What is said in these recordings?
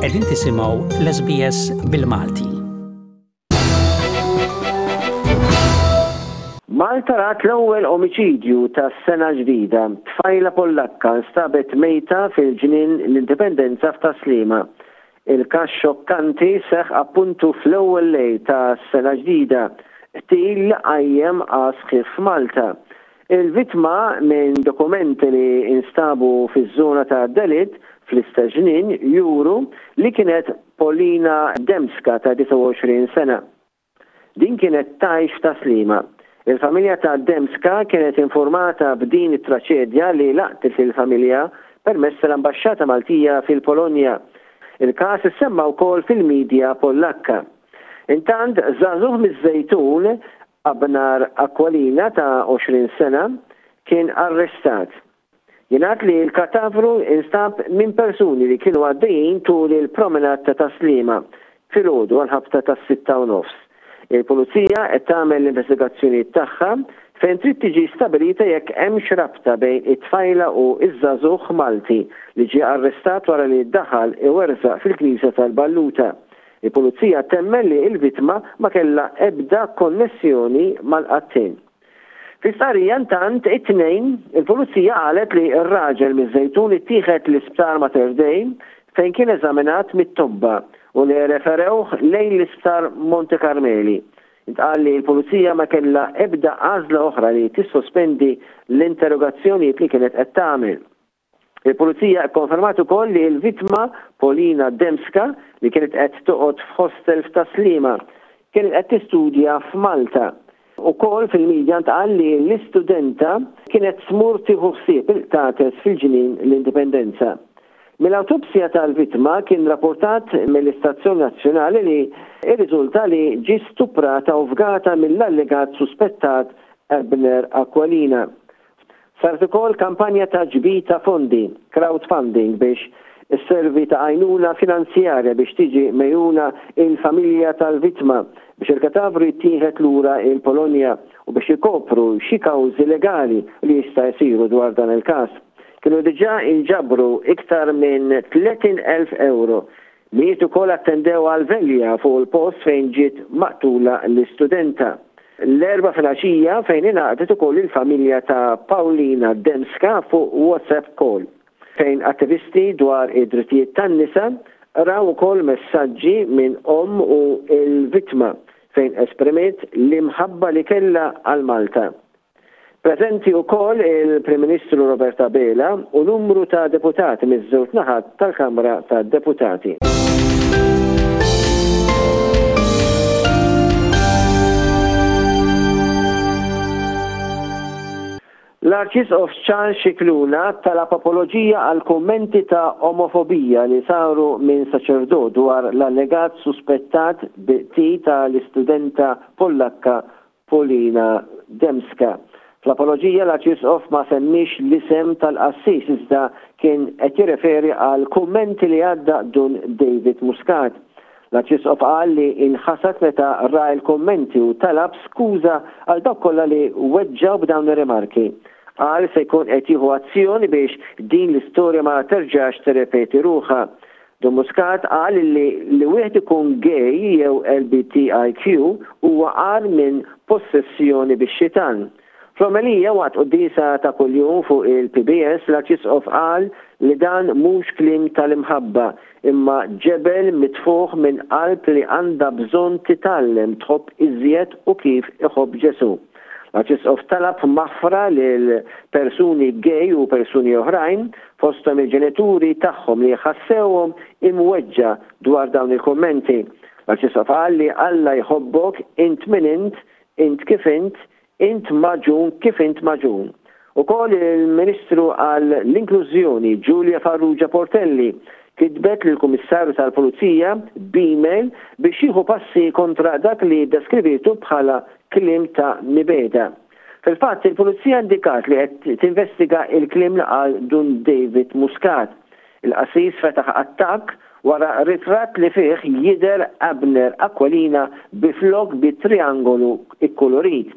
Qegħdin tisimgħu l-SBS bil-Malti. Malta rat l-ewwel omiċidju tas-sena ġdida. Tfajla Pollakka nstabet mejta fil-Ġnien l-Indipendenza f'Tas-Sliema. Il-każ xokkanti seħħ appuntu fl-ewwel lejl tas-sena ġdida, qtil li qajjem għas sħiħ f'Malta. Il-vittma, minn dokumenti li instabu fiż-żona ta' Dalit fl-istess ġnien juru li kienet Polina Demska ta' 29 sena. Din kienet tgħix f'Tas-Sliema. Il-familja ta' Demska kienet infurmata b'din it-traċedja li laqtet lill-familja permezz tal-Ambaxxata Maltija fil-Polonja. Il-każ issemma wkoll fil-midja Pollakka. Intant, żagħżugħ miż-Żejtun Abner Aquilina ta' 20 sena kien arrestat. Jingħad li l-katavru instab minn persuni li kienu għaddejjin tul il-Promenade ta' Tas-Sliema filgħodu għall-ħabta tas-sitta u nofs. Il-Pulizija qed tagħmel l-investigazzjonijiet tagħha fejn trid tiġi stabilita jekk hemmx rabta bejn it-tfajla u ż-żagħżugħ Malti li ġie arrestat wara li daħal iwerżaq fil-Knisja tal-Balluta Il-Pulizija temmen li l-vittma ma kellha ebda konnessjoni mal-qattiel. Fi stqarrija intant, it-Tnejn, il-Pulizija qalet li r-raġel miż-Żejtun ittieħed l-Isptar Mater Dei fejn kien eżaminat mit-tobba u li referewh lejn l-Isptar Monte Karmeli. Intqal li l-Pulizija ma kellha ebda għażla oħra li tissospendi l-interrogazzjonijiet li kienet qed tagħmel. Il-Pulizija kkonfermat ukoll li l-vittma, Polina Dembska, li kienet qed toqgħod f'hostel f'Tas-Sliema, kienet qed tistudja f'Malta. Ukoll fil-midja ntqal li l-istudenta kienet tmur tieħu ħsieb il-qtates fil-Ġnien l-Indipendenza. Mill-awtopsja tal-vittma kien rapportat mill-Istazzjon Nazzjonali li rriżulta li ġie stuprata u fgata mill-allegat suspettat Abner Aquilina. Saret ukoll kampanja ta' ġbid ta' fondi, crowdfunding, biex isservi ta' għajnuna finanzjarja biex tiġi megħjuna il-familja tal-vittma biex il-kataver jittieħed lura il-Polonja u biex ikopru xi kawżi legali li jista' jsiru dwar dan il-każ. Kienu diġà inġabru iktar minn 30 elf ewro Mijiet ukoll attendew għal velja fuq il-post fejn ġiet maqtula l-istudenta. L-Erbgħa filgħaxija fejn ingħaqdet ukoll il-familja ta' Paulina Demska fuq WhatsApp call, fejn attivisti dwar id-drittijiet tan-nisa qraw ukoll messaġġi minn omm u l-vittma fejn esprimiet l-imħabba li kellha għal Malta Preżenti wkoll il-Prim Ministru Robert Abela u numru ta' deputati miż-żewġ naħat tal-Kamra tad-Deputati. L-Arċisqof Charles Scicluna talab apoloġija għall-kummenti ta' omofobija li saru minn saċerdot dwar l-allegat suspettat bi qtil tal-istudenta Pollakka Polina Dembska. Fl-apoloġija l-Arċisqof ma semmiex l-isem tal-qassis iżda kien qed jirreferi għal kummenti li għadda Dun David Muscat. L-Arċisqof qal li inħasad meta ra l-kummenti u talab skuża għal dawk kollha li weġġgħu b'dawn ir-rimarki. Qal se jkun qed jieħu azzjoni biex din l-istorja ma terġax tirrepeti ruħha. Don Muscat qal illi li wieħed ikun gay jew LBTIQ huwa agħar minn possessjoni bix-xitan. Fl-omelija waqt quddiesa ta' kuljum fuq il-PBS l-Arċisqof qal li dan mhux kliem tal-imħabba imma ġebel mitfugħ minn qalb li għandha bżonn titgħallem tħobb iżjed u kif iħobb Ġesù. L-Arċisqof talab maħfra lil persuni gay u persuni oħrajn, fosthom il-ġenituri tagħhom li ħassewhom imweġġa' dwar dawn il-kummenti. L-Arċisqof qal li Alla jħobbok int min int, int kif int, int magħġun kif int magħġun. Ukoll il-Ministru għall-Inklużjoni Julia Farrugia Portelli kitbet lill-Kummissarju tal-Pulizija b'email biex jieħu passi kontra dak li ddeskrivietu bħala kliem ta' mibegħda. Fil-fatt, il-Pulizija indikat li qed tinvestiga l-kliem li qal Dun David Muscat. Il-qasis fetaħ attakk wara ritratt li fih jidher Abner Aquilina bi flokk bi triangolu kkulurit.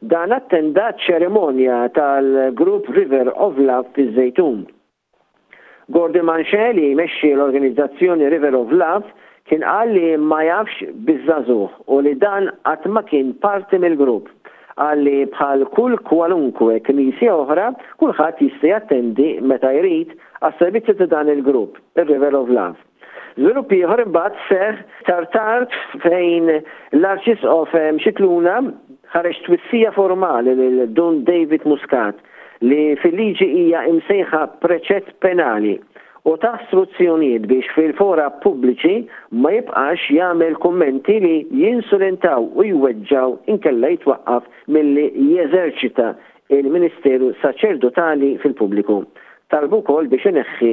Dan attendat ċ-ċerimonja tal-Grupp River of Love fiż-Żejtun. Gordon Manche li jmexxi l-organizzazzjoni River of Love kien qal li ma jafx biż-żagħżugħ u li dan qatt ma kien parti mill-grupp. Qal li bħal kull kwalunkwe knisja oħra, kulħadd jista' jattendi meta jrid għas-servizzi ta' dan il-grupp, ir-River of Love. Żvilupp ieħor imbagħad seħħ iktar tard fejn l-Arċisqof Scicluna ħareġ twissija formali lil Dun David Muscat li fil-liġi hija imsejħa preċett penali u ta struzzjonijiet biex fil-fora pubbliċi ma jibqax jagħmel kummenti li jinsulintaw u jweġġgħu inkella jitwaqqaf milli jeżerċita l-ministeru saċerdotali fil-pubbliku. Talbu wkoll biex ineħħi